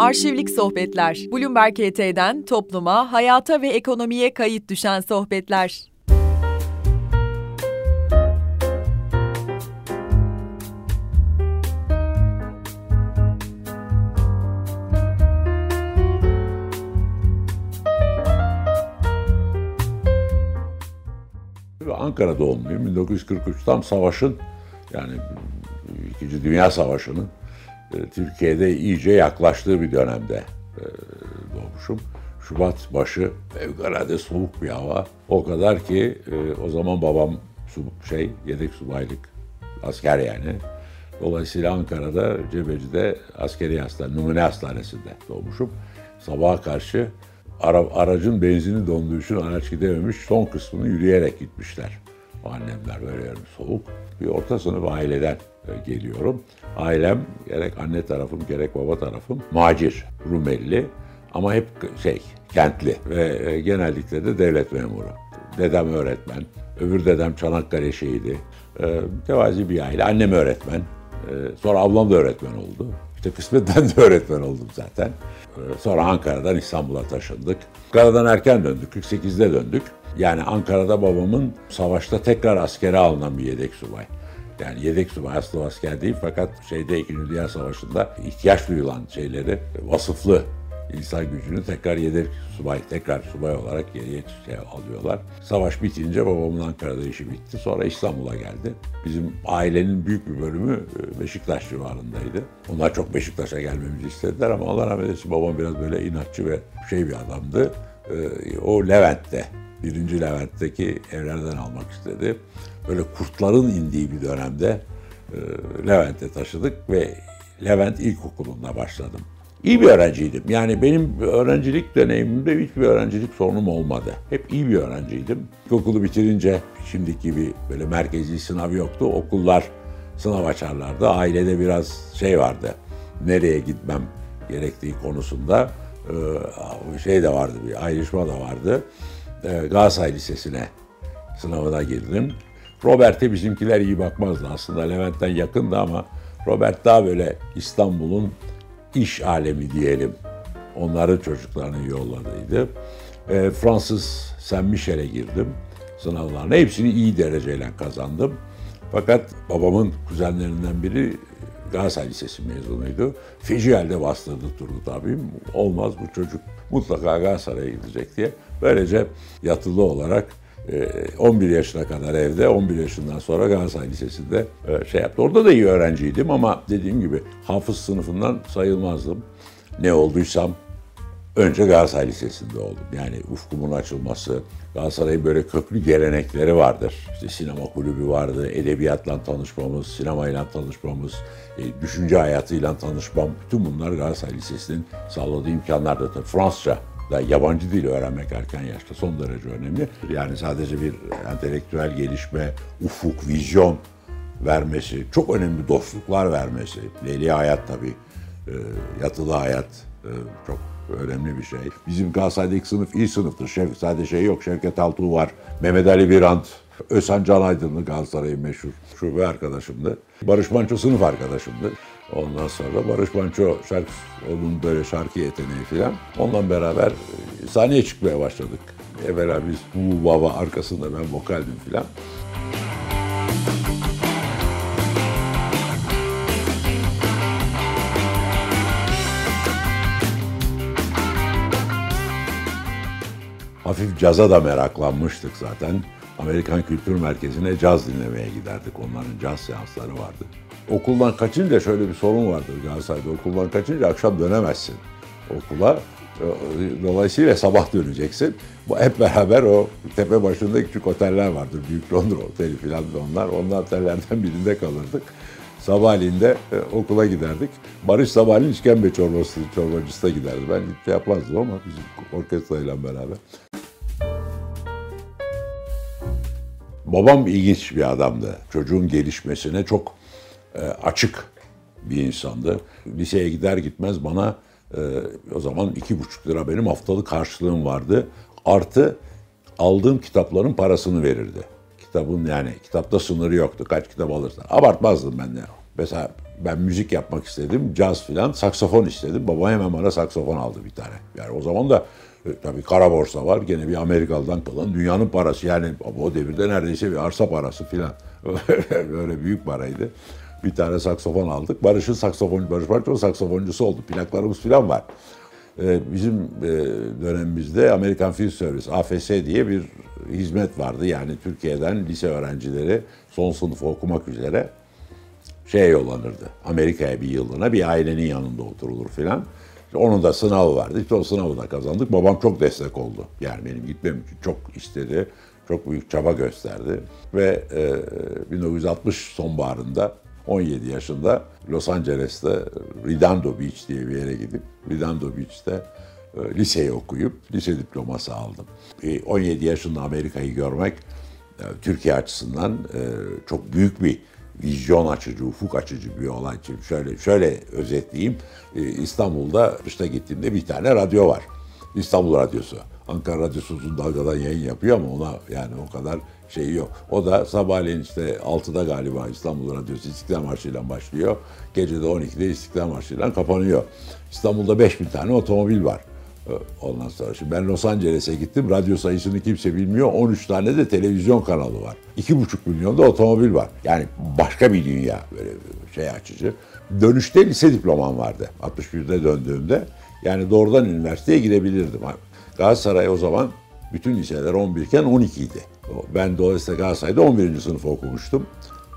Arşivlik Sohbetler. Bloomberg ET'den topluma, hayata ve ekonomiye kayıt düşen sohbetler. Ankara doğumluyum. 1943 tam savaşın yani İkinci Dünya Savaşı'nın Türkiye'de iyice yaklaştığı bir dönemde e, doğmuşum. Şubat başı fevkalade soğuk bir hava. O kadar ki e, o zaman babam şey yedek subaylık asker yani. Dolayısıyla Ankara'da Cebeci'de askeri hastane, numune hastanesinde doğmuşum. Sabaha karşı ara, aracın benzini donduğu için araç gidememiş. Son kısmını yürüyerek gitmişler. Annemler böyle yani soğuk. Bir orta sınıf aileden e, geliyorum. Ailem gerek anne tarafım gerek baba tarafım macir, Rumeli ama hep şey kentli ve e, genellikle de devlet memuru. Dedem öğretmen, öbür dedem Çanakkale şehidi. E, tevazi bir aile. Annem öğretmen. Sonra ablam da öğretmen oldu. İşte kısmetten de öğretmen oldum zaten. Sonra Ankara'dan İstanbul'a taşındık. Ankara'dan erken döndük, 48'de döndük. Yani Ankara'da babamın savaşta tekrar askere alınan bir yedek subay. Yani yedek subay aslı asker değil fakat şeyde 2. Dünya Savaşı'nda ihtiyaç duyulan şeyleri vasıflı insan gücünü tekrar yedek subay, tekrar subay olarak geriye şey alıyorlar. Savaş bitince babamın Ankara'da işi bitti. Sonra İstanbul'a geldi. Bizim ailenin büyük bir bölümü e, Beşiktaş civarındaydı. Onlar çok Beşiktaş'a gelmemizi istediler ama Allah rahmet eylesin babam biraz böyle inatçı ve şey bir adamdı. E, o Levent'te birinci Levent'teki evlerden almak istedi. Böyle kurtların indiği bir dönemde e, Levent'e taşıdık ve Levent İlkokulu'nda başladım. İyi bir öğrenciydim. Yani benim öğrencilik deneyimimde hiçbir öğrencilik sorunum olmadı. Hep iyi bir öğrenciydim. İlkokulu bitirince şimdiki gibi böyle merkezi sınav yoktu. Okullar sınav açarlardı. Ailede biraz şey vardı. Nereye gitmem gerektiği konusunda e, şey de vardı bir ayrışma da vardı e, Galatasaray Lisesi'ne sınavına girdim. Robert'e bizimkiler iyi bakmazdı aslında. Levent'ten yakındı ama Robert daha böyle İstanbul'un iş alemi diyelim. Onların çocuklarını yolladıydı. E, Fransız Saint Michel'e girdim sınavlarına. Hepsini iyi dereceyle kazandım. Fakat babamın kuzenlerinden biri Galatasaray Lisesi mezunuydu. Feci halde bastırdı Turgut abim. Olmaz bu çocuk mutlaka Galatasaray'a gidecek diye. Böylece yatılı olarak 11 e, yaşına kadar evde, 11 yaşından sonra Galatasaray Lisesi'nde e, şey yaptı. Orada da iyi öğrenciydim ama dediğim gibi hafız sınıfından sayılmazdım. Ne olduysam önce Galatasaray Lisesi'nde oldum. Yani ufkumun açılması, Galatasaray'ın böyle köklü gelenekleri vardır. İşte sinema kulübü vardı, edebiyatla tanışmamız, sinemayla tanışmamız, e, düşünce hayatıyla tanışmam. Bütün bunlar Galatasaray Lisesi'nin sağladığı imkanlardı. Tabii Fransızca da yabancı dil öğrenmek erken yaşta son derece önemli. Yani sadece bir entelektüel gelişme, ufuk, vizyon vermesi, çok önemli dostluklar vermesi. Leyli hayat tabii, e, yatılı hayat e, çok önemli bir şey. Bizim Galatasaray'daki sınıf iyi sınıftır. Şef, sadece şey yok. Şevket Altuğ var. Mehmet Ali Birant, Özhan Can Aydınlı Galatasaray'ın meşhur şube arkadaşımdı. Barış Manço sınıf arkadaşımdı. Ondan sonra Barış Manço şarkı, onun böyle şarkı yeteneği falan. Ondan beraber e, sahneye çıkmaya başladık. Evvela biz bu baba arkasında ben vokaldim falan. hafif caza da meraklanmıştık zaten. Amerikan Kültür Merkezi'ne caz dinlemeye giderdik. Onların caz seansları vardı. Okuldan kaçınca şöyle bir sorun vardır Galatasaray'da. Okuldan kaçınca akşam dönemezsin okula. Dolayısıyla sabah döneceksin. Bu hep beraber o tepe başında küçük oteller vardır. Büyük Londra Oteli falan da onlar. Onlar otellerden birinde kalırdık. Sabahleyin de e, okula giderdik. Barış sabahleyin işkembe çorbası, çorbacısı da giderdi. Ben hiç şey yapmazdım ama bizim orkestrayla beraber. Babam ilginç bir adamdı. Çocuğun gelişmesine çok e, açık bir insandı. Liseye gider gitmez bana e, o zaman iki buçuk lira benim haftalık karşılığım vardı. Artı aldığım kitapların parasını verirdi. Kitabın yani kitapta sınırı yoktu. Kaç kitap alırsan. Abartmazdım ben de. Mesela ben müzik yapmak istedim, caz filan, saksafon istedim. Baba hemen bana saksafon aldı bir tane. Yani o zaman da e, tabii kara borsa var. Gene bir Amerikalı'dan kalan dünyanın parası. Yani o devirde neredeyse bir arsa parası filan. Böyle büyük paraydı. Bir tane saksofon aldık. Barış'ın saksafon, Barış Manço saksafoncusu oldu. Plaklarımız filan var. Ee, bizim e, dönemimizde American Film Service, AFS diye bir hizmet vardı. Yani Türkiye'den lise öğrencileri son sınıf okumak üzere şeye yollanırdı. Amerika'ya bir yıllığına bir ailenin yanında oturulur filan. Onun da sınavı vardı. İşte o sınavı da kazandık. Babam çok destek oldu. Yani benim gitmem için çok istedi. Çok büyük çaba gösterdi. Ve e, 1960 sonbaharında 17 yaşında Los Angeles'te Redondo Beach diye bir yere gidip Redondo Beach'te e, liseyi okuyup lise diploması aldım. E, 17 yaşında Amerika'yı görmek e, Türkiye açısından e, çok büyük bir vizyon açıcı, ufuk açıcı bir olay. Şimdi şöyle şöyle özetleyeyim. İstanbul'da işte gittiğimde bir tane radyo var. İstanbul Radyosu. Ankara Radyosu uzun dalgadan yayın yapıyor ama ona yani o kadar şeyi yok. O da sabahleyin işte 6'da galiba İstanbul Radyosu İstiklal Marşı'yla başlıyor. Gece de 12'de İstiklal Marşı'yla kapanıyor. İstanbul'da 5000 tane otomobil var. Ee, ondan sonra şimdi ben Los Angeles'e gittim. Radyo sayısını kimse bilmiyor. 13 tane de televizyon kanalı var. 2,5 milyon da otomobil var. Yani başka bir dünya böyle şey açıcı. Dönüşte lise diplomam vardı. 61'de döndüğümde. Yani doğrudan üniversiteye girebilirdim. Galatasaray o zaman bütün liseler 11 iken 12 idi. Ben dolayısıyla Galatasaray'da 11. sınıf okumuştum.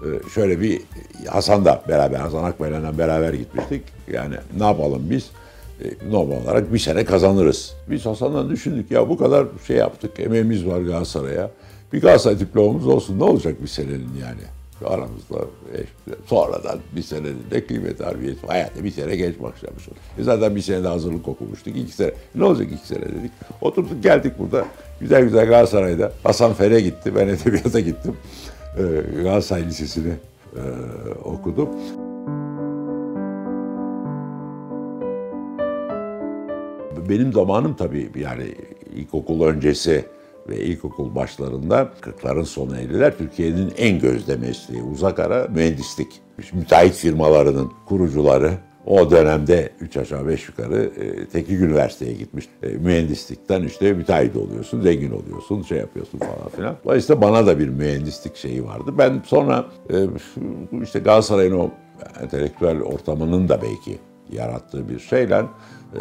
Ee, şöyle bir Hasan'da beraber, Hasan Akbay'la beraber gitmiştik. Yani ne yapalım biz? E, normal olarak bir sene kazanırız. Biz Hasan'la düşündük ya bu kadar şey yaptık, emeğimiz var Galatasaray'a. Bir Galatasaray diplomamız olsun ne olacak bir senenin yani. Aramızda işte sonradan bir senenin de kıymet harbiyeti hayatta bir sene genç başlamışız. E zaten bir sene de hazırlık okumuştuk. iki sene. Ne olacak iki sene dedik. Oturduk geldik burada. Güzel güzel Galatasaray'da. Hasan Fer'e gitti. Ben edebiyata gittim. Ee, Galatasaray Lisesi'ni e, okudum. benim zamanım tabii yani ilkokul öncesi ve ilkokul başlarında 40'ların sonu 50'ler Türkiye'nin en gözde mesleği uzak ara mühendislik. Müteahhit firmalarının kurucuları o dönemde 3 aşağı 5 yukarı e, teknik üniversiteye gitmiş. E, mühendislikten işte müteahhit oluyorsun, zengin oluyorsun, şey yapıyorsun falan filan. Dolayısıyla bana da bir mühendislik şeyi vardı. Ben sonra e, işte Galatasaray'ın o entelektüel ortamının da belki yarattığı bir şeyle e,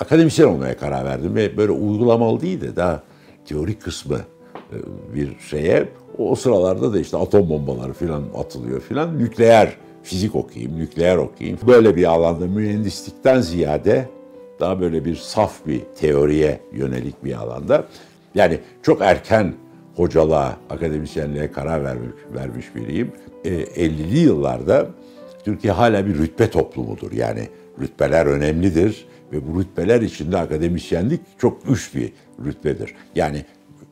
akademisyen olmaya karar verdim ve böyle uygulamalı değil de daha teorik kısmı e, bir şeye o sıralarda da işte atom bombaları falan atılıyor falan nükleer fizik okuyayım, nükleer okuyayım. Böyle bir alanda mühendislikten ziyade daha böyle bir saf bir teoriye yönelik bir alanda. Yani çok erken hocalığa, akademisyenliğe karar vermiş, vermiş biriyim. E, 50'li yıllarda Türkiye hala bir rütbe toplumudur. Yani rütbeler önemlidir ve bu rütbeler içinde akademisyenlik çok üst bir rütbedir. Yani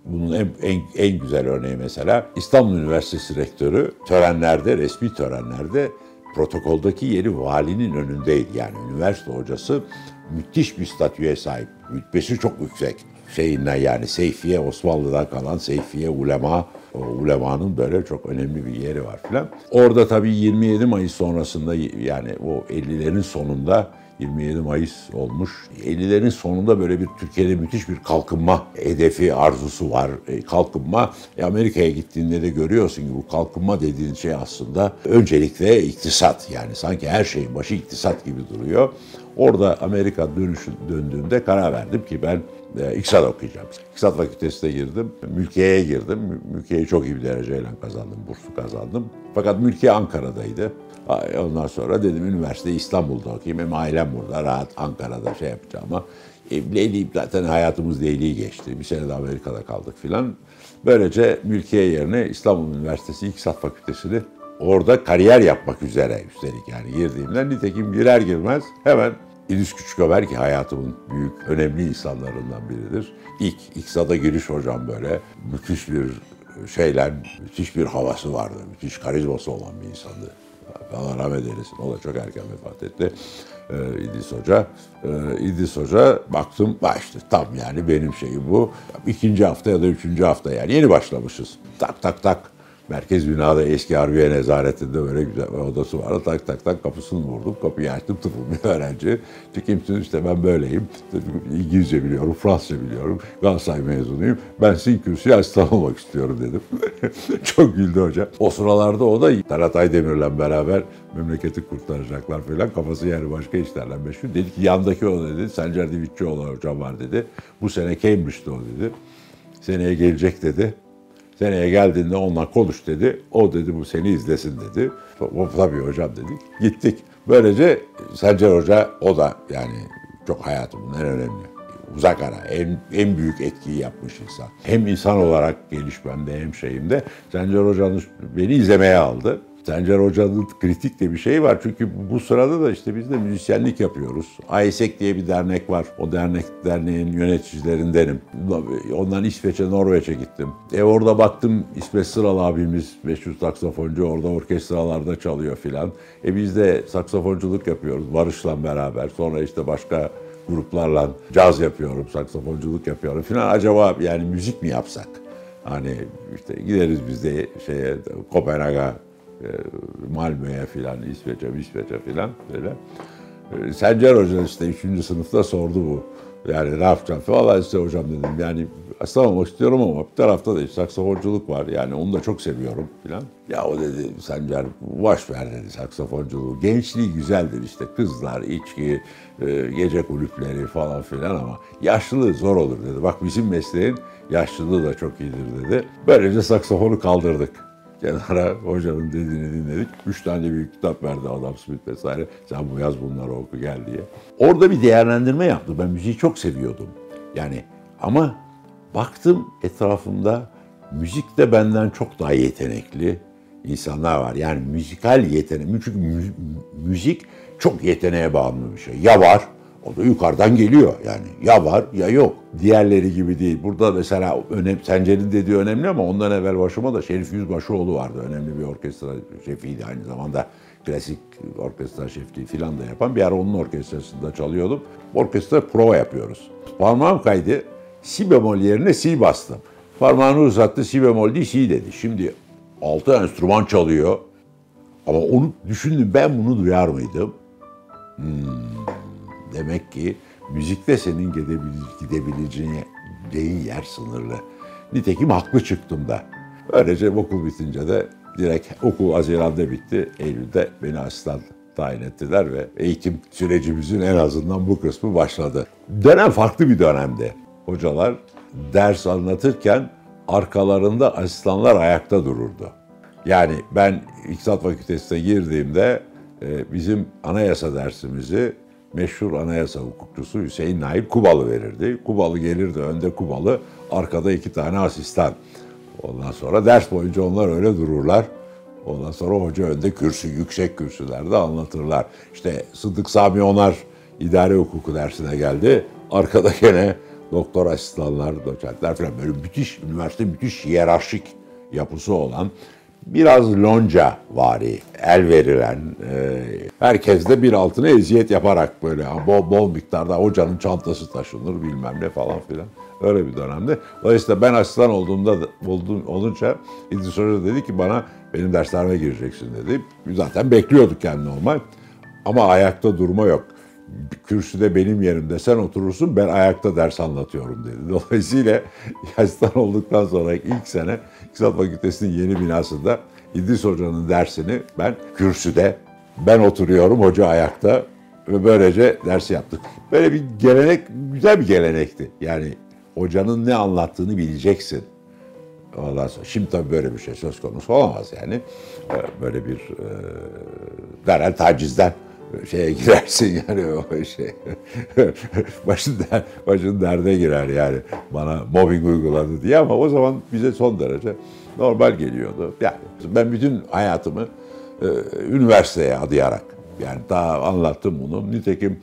bunun en, en, en güzel örneği mesela İstanbul Üniversitesi rektörü törenlerde, resmi törenlerde protokoldaki yeri valinin önündeydi. Yani üniversite hocası müthiş bir statüye sahip. Rütbesi çok yüksek. Şeyinden yani Seyfiye, Osmanlı'dan kalan Seyfiye ulema, o ulemanın böyle çok önemli bir yeri var filan. Orada tabii 27 Mayıs sonrasında yani o 50'lerin sonunda 27 Mayıs olmuş. 50'lerin sonunda böyle bir Türkiye'de müthiş bir kalkınma hedefi, arzusu var. E, kalkınma, e, Amerika'ya gittiğinde de görüyorsun ki bu kalkınma dediğin şey aslında öncelikle iktisat. Yani sanki her şeyin başı iktisat gibi duruyor. Orada Amerika dönüşü döndüğümde karar verdim ki ben e, İktisat okuyacağım. İktisat fakültesine girdim. Mülkiye'ye girdim. Mülkiye'yi çok iyi bir dereceyle kazandım. Burslu kazandım. Fakat mülkiye Ankara'daydı. Ondan sonra dedim üniversite İstanbul'da okuyayım. Hem ailem burada rahat Ankara'da şey yapacağım ama evliliğim zaten hayatımız deliği geçti. Bir sene de Amerika'da kaldık filan. Böylece mülkiye yerine İstanbul Üniversitesi İktisat Fakültesini orada kariyer yapmak üzere üstelik yani girdiğimden nitekim girer girmez hemen İdris Küçükömer ki hayatımın büyük, önemli insanlarından biridir. İlk İktisat'a giriş hocam böyle müthiş bir şeyler, müthiş bir havası vardı. Müthiş karizması olan bir insandı. Allah rahmet eylesin. O da çok erken vefat etti. Ee, İdris Hoca. Ee, İdris Hoca baktım başladı. Tam yani benim şeyim bu. İkinci hafta ya da üçüncü hafta yani yeni başlamışız. Tak tak tak Merkez binada eski Harbiye Nezaretinde böyle güzel bir odası vardı. Tak tak tak kapısını vurdum. Kapıyı açtım tıpkı bir öğrenci. Kimsin işte ben böyleyim. İngilizce biliyorum, Fransızca biliyorum. Galatasaray mezunuyum. Ben sizin kürsüye asistan olmak istiyorum dedim. Çok güldü hoca. O sıralarda o da Talat Aydemir'le beraber memleketi kurtaracaklar falan. Kafası yani başka işlerle meşgul. Dedi ki yandaki o dedi. Sencer Divitçioğlu hocam var dedi. Bu sene Cambridge'de o dedi. Seneye gelecek dedi. Seneye geldiğinde onunla konuş dedi. O dedi bu seni izlesin dedi. Tabii hocam dedik. Gittik. Böylece Sencer Hoca o da yani çok hayatımın en önemli uzak ara en, en büyük etkiyi yapmış insan. Hem insan olarak gelişmemde hem şeyimde Sencer Hoca'nın beni izlemeye aldı. Sencer Hoca'nın kritik de bir şey var. Çünkü bu sırada da işte biz de müzisyenlik yapıyoruz. AISEK diye bir dernek var. O dernek derneğin yöneticilerindenim. Ondan İsveç'e, Norveç'e gittim. E orada baktım İsveç Sıral abimiz, 500 saksafoncu orada orkestralarda çalıyor filan. E biz de saksafonculuk yapıyoruz Barış'la beraber. Sonra işte başka gruplarla caz yapıyorum, saksafonculuk yapıyorum filan. Acaba yani müzik mi yapsak? Hani işte gideriz biz de şeye Kopenhag'a Malmö'ye filan, İsveç'e, İsveç'e filan böyle. E, Sencer Hoca işte 3. sınıfta sordu bu. Yani ne yapacağım falan işte hocam dedim. Yani aslan olmak istiyorum ama bir tarafta da saksafonculuk var. Yani onu da çok seviyorum filan. Ya o dedi Sencer boş ver dedi saksafonculuğu. Gençliği güzeldir işte kızlar, içki, e, gece kulüpleri falan filan ama yaşlılığı zor olur dedi. Bak bizim mesleğin yaşlılığı da çok iyidir dedi. Böylece saksafonu kaldırdık kenara hocanın dediğini dinledik. Üç tane büyük kitap verdi Adam Smith vesaire. Sen bu yaz bunları oku gel diye. Orada bir değerlendirme yaptı. Ben müziği çok seviyordum. Yani ama baktım etrafımda müzikte benden çok daha yetenekli insanlar var. Yani müzikal yetenek. Çünkü müzik çok yeteneğe bağımlı bir şey. Ya var o da yukarıdan geliyor yani. Ya var ya yok. Diğerleri gibi değil. Burada mesela önem, Sencer'in dediği önemli ama ondan evvel başıma da Şerif Yüzbaşıoğlu vardı. Önemli bir orkestra şefiydi aynı zamanda. Klasik orkestra şefliği filan da yapan. Bir ara onun orkestrasında çalıyordum. Orkestra prova yapıyoruz. Parmağım kaydı. Si bemol yerine si bastım. Parmağını uzattı si bemol değil si dedi. Şimdi altı enstrüman çalıyor. Ama onu düşündüm ben bunu duyar mıydım? Hmm. Demek ki müzikte senin gidebileceğin yer sınırlı. Nitekim haklı çıktım da. Böylece okul bitince de direkt okul Haziran'da bitti. Eylül'de beni asistan tayin ettiler ve eğitim sürecimizin en azından bu kısmı başladı. Dönem farklı bir dönemde. Hocalar ders anlatırken arkalarında asistanlar ayakta dururdu. Yani ben İktisat Fakültesi'ne girdiğimde e, bizim anayasa dersimizi meşhur anayasa hukukçusu Hüseyin Nail Kubalı verirdi. Kubalı gelirdi önde Kubalı, arkada iki tane asistan. Ondan sonra ders boyunca onlar öyle dururlar. Ondan sonra hoca önde kürsü, yüksek kürsülerde anlatırlar. İşte Sıddık Sami Onar idare hukuku dersine geldi. Arkada gene doktor asistanlar, doçentler falan böyle müthiş, üniversite müthiş hiyerarşik yapısı olan biraz lonca vari, el verilen, e, herkes de bir altına eziyet yaparak böyle bol, bol miktarda hocanın çantası taşınır bilmem ne falan filan. Öyle bir dönemde. Dolayısıyla ben asistan olduğumda buldum, olunca İdris Hoca dedi ki bana benim derslerime gireceksin dedi. Zaten bekliyorduk yani normal. Ama ayakta durma yok. Kürsüde benim yerimde sen oturursun ben ayakta ders anlatıyorum dedi. Dolayısıyla asistan olduktan sonra ilk sene İktisat Fakültesi'nin yeni binasında İdris Hoca'nın dersini ben kürsüde, ben oturuyorum, hoca ayakta ve böylece dersi yaptık. Böyle bir gelenek, güzel bir gelenekti. Yani hocanın ne anlattığını bileceksin. Ondan sonra, şimdi tabii böyle bir şey söz konusu olamaz yani. Ee, böyle bir e, derhal tacizden şeye girersin yani o şey. başın, der, başın derde girer yani bana mobbing uyguladı diye ama o zaman bize son derece normal geliyordu. Yani ben bütün hayatımı e, üniversiteye adayarak yani daha anlattım bunu. Nitekim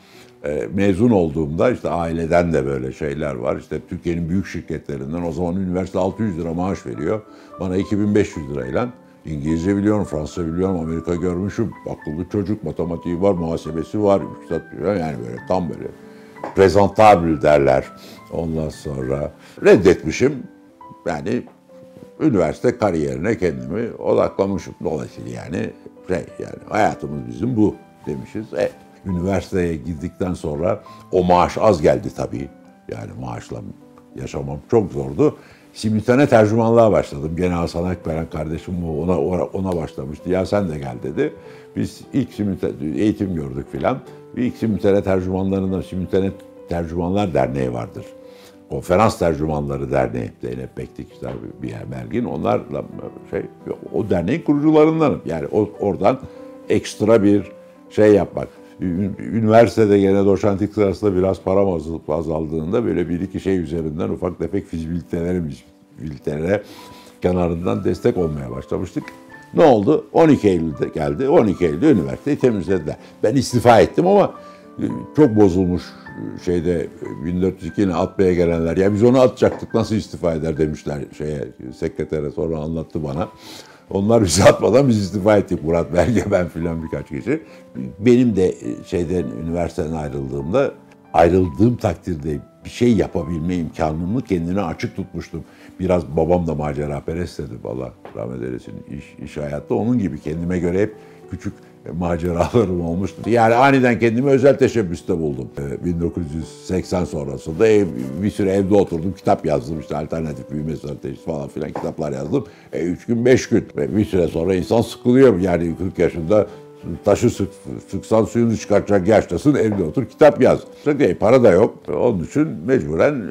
e, mezun olduğumda işte aileden de böyle şeyler var. İşte Türkiye'nin büyük şirketlerinden o zaman üniversite 600 lira maaş veriyor. Bana 2500 lirayla İngilizce biliyorum, Fransızca biliyorum, Amerika görmüşüm. Akıllı çocuk, matematiği var, muhasebesi var, yani böyle tam böyle presentable derler. Ondan sonra reddetmişim. Yani üniversite kariyerine kendimi odaklamışım. Dolayısıyla yani şey yani hayatımız bizim bu demişiz. E, üniversiteye girdikten sonra o maaş az geldi tabii. Yani maaşla yaşamam çok zordu. Simultane tercümanlığa başladım. Gene Hasan Akberen kardeşim ona, ona başlamıştı. Ya sen de gel dedi. Biz ilk simultane, eğitim gördük filan. İlk simultane tercümanlarından Simultane Tercümanlar Derneği vardır. Konferans Tercümanları Derneği, Zeynep Bektik, işte bir yer Belgin. Onlarla şey, o derneğin kurucularındanım. Yani oradan ekstra bir şey yapmak. Üniversitede gene doçentlik sırasında biraz param azaldığında böyle bir iki şey üzerinden ufak tefek fizibilitelere, fizibilitelere kenarından destek olmaya başlamıştık. Ne oldu? 12 Eylül'de geldi. 12 Eylül'de üniversiteyi temizlediler. Ben istifa ettim ama e, çok bozulmuş şeyde 1402'ni atmaya gelenler. Ya biz onu atacaktık nasıl istifa eder demişler şeye sekretere sonra anlattı bana. Onlar bizi atmadan biz istifa ettik. Murat Belge ben filan birkaç kişi. Benim de e, şeyden üniversiteden ayrıldığımda ayrıldığım takdirde bir şey yapabilme imkanımı kendine açık tutmuştum. Biraz babam da macera perest dedi valla rahmet eylesin iş, iş hayatta. Onun gibi kendime göre hep küçük maceralarım olmuştu. Yani aniden kendimi özel teşebbüste buldum. 1980 ee, sonrasında ev, bir süre evde oturdum, kitap yazdım işte alternatif büyüme stratejisi falan filan kitaplar yazdım. E, üç gün, beş gün. Ve bir süre sonra insan sıkılıyor. Yani 40 yaşında taşı sık, sıksan suyunu çıkartacak yaştasın evde otur kitap yaz. E, para da yok. Onun için mecburen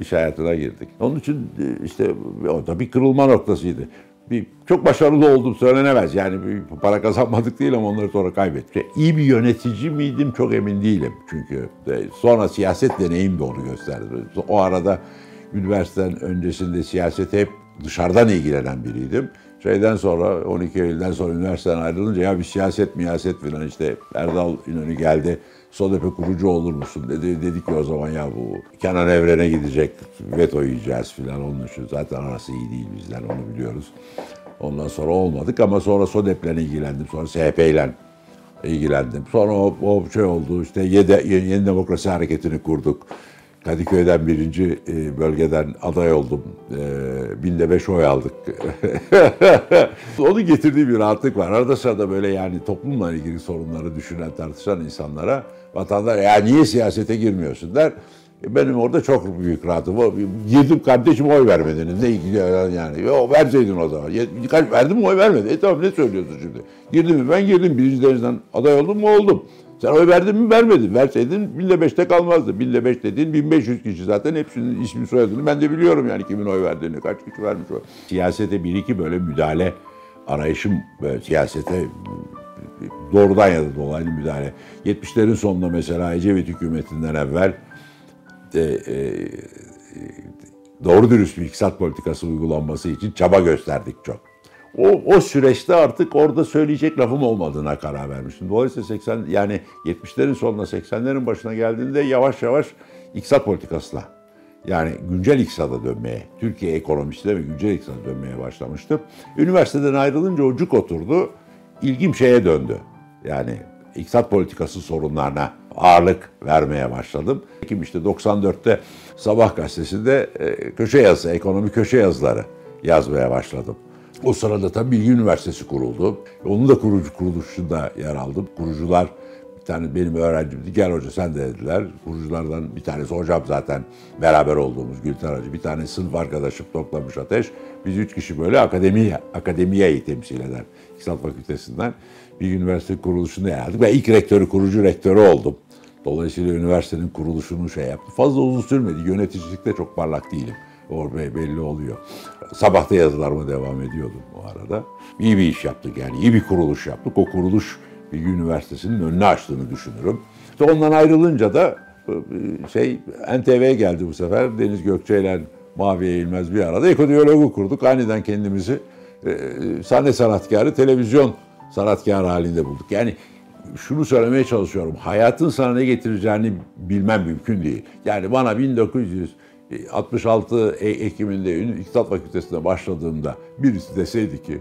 iş hayatına girdik. Onun için e, işte o da bir kırılma noktasıydı bir çok başarılı oldum söylenemez. Yani bir para kazanmadık değil ama onları sonra kaybettik. İyi bir yönetici miydim çok emin değilim. Çünkü sonra siyaset deneyim de onu gösterdi. O arada üniversiteden öncesinde siyaset hep dışarıdan ilgilenen biriydim. Şeyden sonra 12 Eylül'den sonra üniversiteden ayrılınca ya bir siyaset miyaset falan işte Erdal İnönü geldi. SODEP'e kurucu olur musun dedi. Dedik ki o zaman ya bu Kenan Evren'e gidecek veto yiyeceğiz filan onun için. Zaten arası iyi değil bizden onu biliyoruz. Ondan sonra olmadık ama sonra SODEP'le ilgilendim. Sonra SHP'yle ilgilendim. Sonra o, o şey oldu işte yeni, yeni demokrasi hareketini kurduk. Kadıköy'den birinci e, bölgeden aday oldum. E, binde beş oy aldık. Onun getirdiği bir rahatlık var. Arada sırada böyle yani toplumla ilgili sorunları düşünen, tartışan insanlara vatandaş ya niye siyasete girmiyorsun der. E, benim orada çok büyük rahatım. Girdim kardeşim oy vermediniz. Ne ilgili yani. Yo, verseydin o zaman. Kaç, verdim mi oy vermedi. E tamam ne söylüyorsun şimdi? Girdim mi? Ben girdim. Birinci dereceden aday oldum mu? Oldum. Sen oy verdin mi? Vermedin. Verseydin binde beşte kalmazdı. Binde beş dediğin 1500 kişi zaten hepsinin ismi soyadını ben de biliyorum yani kimin oy verdiğini, kaç kişi vermiş oy. Siyasete bir iki böyle müdahale arayışım böyle siyasete doğrudan ya da dolaylı müdahale. 70'lerin sonunda mesela Ecevit hükümetinden evvel e, e, doğru dürüst bir iktisat politikası uygulanması için çaba gösterdik çok. O, o süreçte artık orada söyleyecek lafım olmadığına karar vermiştim. Dolayısıyla 80 yani 70'lerin sonuna 80'lerin başına geldiğinde yavaş yavaş iktisat politikasına yani güncel iktisada dönmeye, Türkiye ekonomisine ve güncel iktisada dönmeye başlamıştım. Üniversiteden ayrılınca o cuk oturdu. İlgim şeye döndü. Yani iktisat politikası sorunlarına ağırlık vermeye başladım. Kim işte 94'te Sabah gazetesinde e, köşe yazısı, ekonomi köşe yazıları yazmaya başladım. O sırada tabii Bilgi Üniversitesi kuruldu. Onun da kurucu kuruluşunda yer aldım. Kurucular bir tane benim öğrencimdi. Gel hoca sen de dediler. Kuruculardan bir tanesi hocam zaten beraber olduğumuz Gülten Hacı. Bir tane sınıf arkadaşım toplamış Ateş. Biz üç kişi böyle akademi, akademiyeyi temsil eder. İktisat Fakültesinden bir üniversite kuruluşunda yer aldık. Ben ilk rektörü, kurucu rektörü oldum. Dolayısıyla üniversitenin kuruluşunu şey yaptı. Fazla uzun sürmedi. Yöneticilikte çok parlak değilim. Orada belli oluyor. Sabahta yazılarıma devam ediyordum o arada. İyi bir iş yaptık yani iyi bir kuruluş yaptık. O kuruluş bir Üniversitesi'nin önünü açtığını düşünürüm. İşte ondan ayrılınca da e, şey NTV'ye geldi bu sefer. Deniz Gökçe ile Mavi Eğilmez bir arada ekodiyologu kurduk. Aniden kendimizi e, sahne sanatkarı, televizyon sanatkarı halinde bulduk. Yani şunu söylemeye çalışıyorum. Hayatın sana ne getireceğini bilmem mümkün değil. Yani bana 1900 66 e, Ekim'inde İktisat Fakültesi'ne başladığımda birisi deseydi ki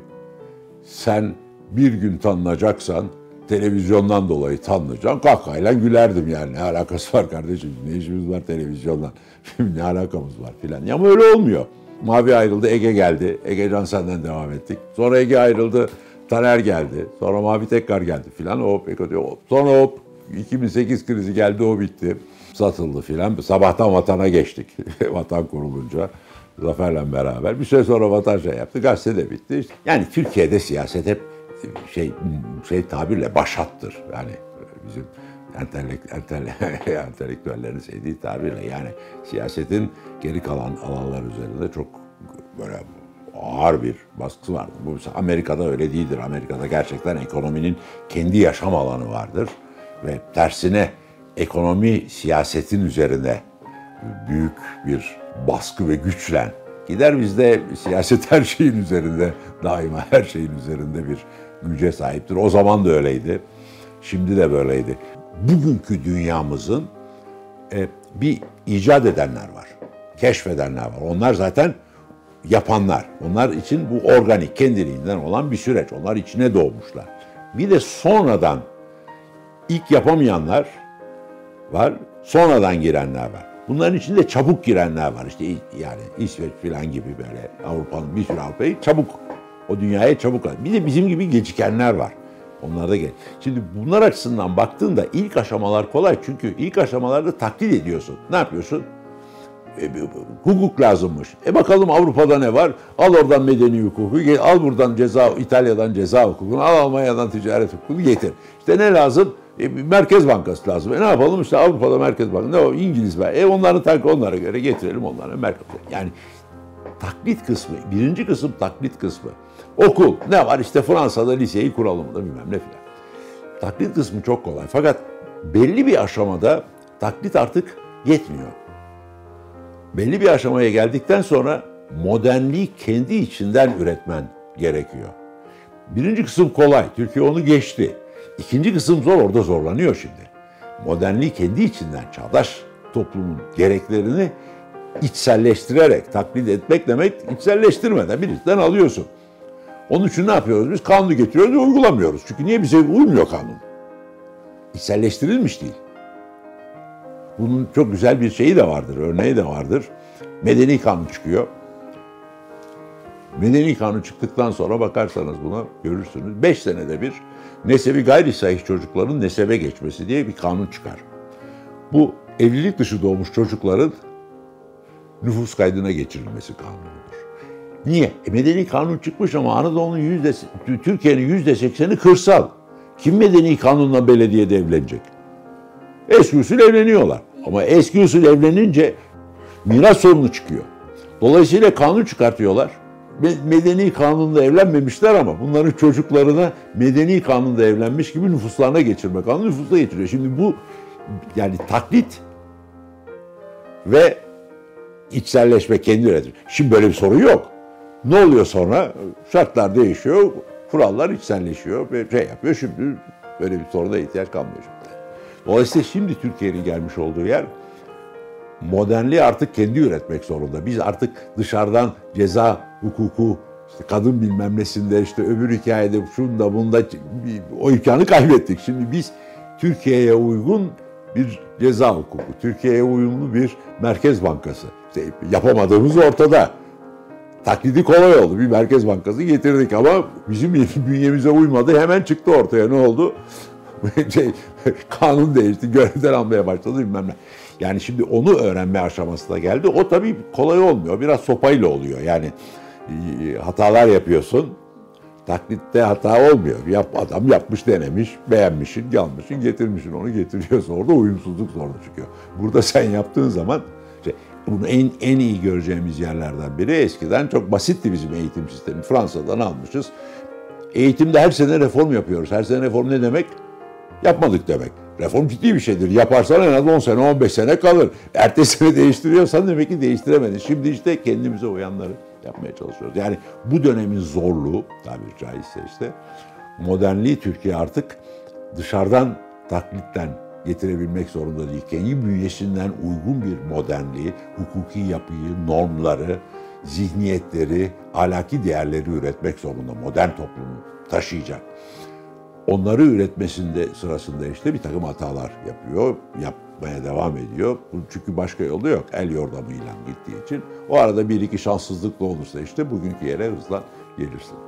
sen bir gün tanınacaksan televizyondan dolayı tanınacaksın. Kahkahayla gülerdim yani. Ne alakası var kardeşim? Ne işimiz var televizyondan? ne alakamız var filan. Ya ama öyle olmuyor. Mavi ayrıldı, Ege geldi. Ege Cansen'den devam ettik. Sonra Ege ayrıldı, Taner geldi. Sonra Mavi tekrar geldi filan. Hop, Ege diyor. Hop. Sonra hop 2008 krizi geldi, o bitti. Satıldı filan. Sabahtan vatana geçtik. Vatan kurulunca. Zafer'le beraber. Bir süre sonra vatan şey yaptı. Gazete de bitti. Yani Türkiye'de siyaset hep şey şey tabirle başattır. Yani bizim entelekt, entel, entelektüellerin sevdiği tabirle yani siyasetin geri kalan alanlar üzerinde çok böyle ağır bir baskısı vardır. Bu Amerika'da öyle değildir. Amerika'da gerçekten ekonominin kendi yaşam alanı vardır ve tersine ekonomi siyasetin üzerine büyük bir baskı ve güçlen gider bizde siyaset her şeyin üzerinde daima her şeyin üzerinde bir güce sahiptir. O zaman da öyleydi. Şimdi de böyleydi. Bugünkü dünyamızın e, bir icat edenler var. Keşfedenler var. Onlar zaten yapanlar. Onlar için bu organik, kendiliğinden olan bir süreç. Onlar içine doğmuşlar. Bir de sonradan ilk yapamayanlar var, sonradan girenler var. Bunların içinde çabuk girenler var. İşte yani İsveç falan gibi böyle Avrupa'nın bir sürü Avrupa'yı çabuk o dünyaya çabuk Bir de bizim gibi gecikenler var. Onlar da gel. Şimdi bunlar açısından baktığında ilk aşamalar kolay. Çünkü ilk aşamalarda taklit ediyorsun. Ne yapıyorsun? E, hukuk lazımmış. E bakalım Avrupa'da ne var? Al oradan medeni hukuku, al buradan ceza, İtalya'dan ceza hukukunu, al Almanya'dan ticaret hukukunu getir. İşte ne lazım? E, Merkez Bankası lazım. E ne yapalım işte Avrupa'da Merkez Bankası. Ne o İngiliz var. E onların tak onlara göre getirelim onlara Merkez. Yani taklit kısmı, birinci kısım taklit kısmı. Okul ne var işte Fransa'da liseyi kuralım da bilmem ne filan. Taklit kısmı çok kolay. Fakat belli bir aşamada taklit artık yetmiyor. Belli bir aşamaya geldikten sonra modernliği kendi içinden üretmen gerekiyor. Birinci kısım kolay. Türkiye onu geçti. İkinci kısım zor, orada zorlanıyor şimdi. Modernliği kendi içinden çağdaş toplumun gereklerini içselleştirerek, taklit etmek demek içselleştirmeden birisinden alıyorsun. Onun için ne yapıyoruz biz? Kanunu getiriyoruz ve uygulamıyoruz. Çünkü niye bize uymuyor kanun? İçselleştirilmiş değil. Bunun çok güzel bir şeyi de vardır, örneği de vardır. Medeni kanun çıkıyor. Medeni kanun çıktıktan sonra bakarsanız buna görürsünüz. Beş senede bir nesebi gayri sahih çocukların nesebe geçmesi diye bir kanun çıkar. Bu evlilik dışı doğmuş çocukların nüfus kaydına geçirilmesi kanunudur. Niye? E medeni kanun çıkmış ama Anadolu'nun yüzde, Türkiye'nin yüzde sekseni kırsal. Kim medeni kanunla belediyede evlenecek? Eski usul evleniyorlar. Ama eski usul evlenince miras sorunu çıkıyor. Dolayısıyla kanun çıkartıyorlar medeni kanunla evlenmemişler ama bunların çocuklarına medeni kanunda evlenmiş gibi nüfuslarına geçirme kanunu nüfusa getiriyor. Şimdi bu yani taklit ve içselleşme kendi üretir. Şimdi böyle bir sorun yok. Ne oluyor sonra? Şartlar değişiyor, kurallar içselleşiyor ve şey yapıyor. Şimdi böyle bir soruna ihtiyaç kalmıyor şimdi. Dolayısıyla şimdi Türkiye'nin gelmiş olduğu yer modernliği artık kendi üretmek zorunda. Biz artık dışarıdan ceza hukuku, işte kadın bilmem nesinde, işte öbür hikayede şunda bunda o imkanı kaybettik. Şimdi biz Türkiye'ye uygun bir ceza hukuku, Türkiye'ye uyumlu bir merkez bankası. İşte yapamadığımız ortada. Taklidi kolay oldu. Bir merkez bankası getirdik ama bizim bünyemize uymadı. Hemen çıktı ortaya. Ne oldu? şey, kanun değişti, görevden almaya başladı bilmem ne. Yani şimdi onu öğrenme aşamasına geldi. O tabii kolay olmuyor. Biraz sopayla oluyor. Yani hatalar yapıyorsun. Taklitte hata olmuyor. Yap, adam yapmış, denemiş, beğenmişsin, yanmışsın, getirmişsin onu getiriyorsun. Orada uyumsuzluk sorunu çıkıyor. Burada sen yaptığın zaman işte bunu en, en iyi göreceğimiz yerlerden biri eskiden çok basitti bizim eğitim sistemi. Fransa'dan almışız. Eğitimde her sene reform yapıyoruz. Her sene reform ne demek? Yapmadık demek. Reform ciddi bir şeydir. Yaparsan en az 10 sene, 15 sene kalır. Ertesi sene değiştiriyorsan demek ki değiştiremedin. Şimdi işte kendimize uyanları yapmaya çalışıyoruz. Yani bu dönemin zorluğu tabiri caizse işte modernliği Türkiye artık dışarıdan taklitten getirebilmek zorunda değil. Kendi bünyesinden uygun bir modernliği, hukuki yapıyı, normları, zihniyetleri, alaki değerleri üretmek zorunda. Modern toplumu taşıyacak. onları üretmesinde sırasında işte bir takım hatalar yapıyor, yapmaya devam ediyor. Çünkü başka yolu yok. El yordamıyla gittiği için. O arada bir iki şanssızlık da olursa işte bugünkü yere hızla gelirsin.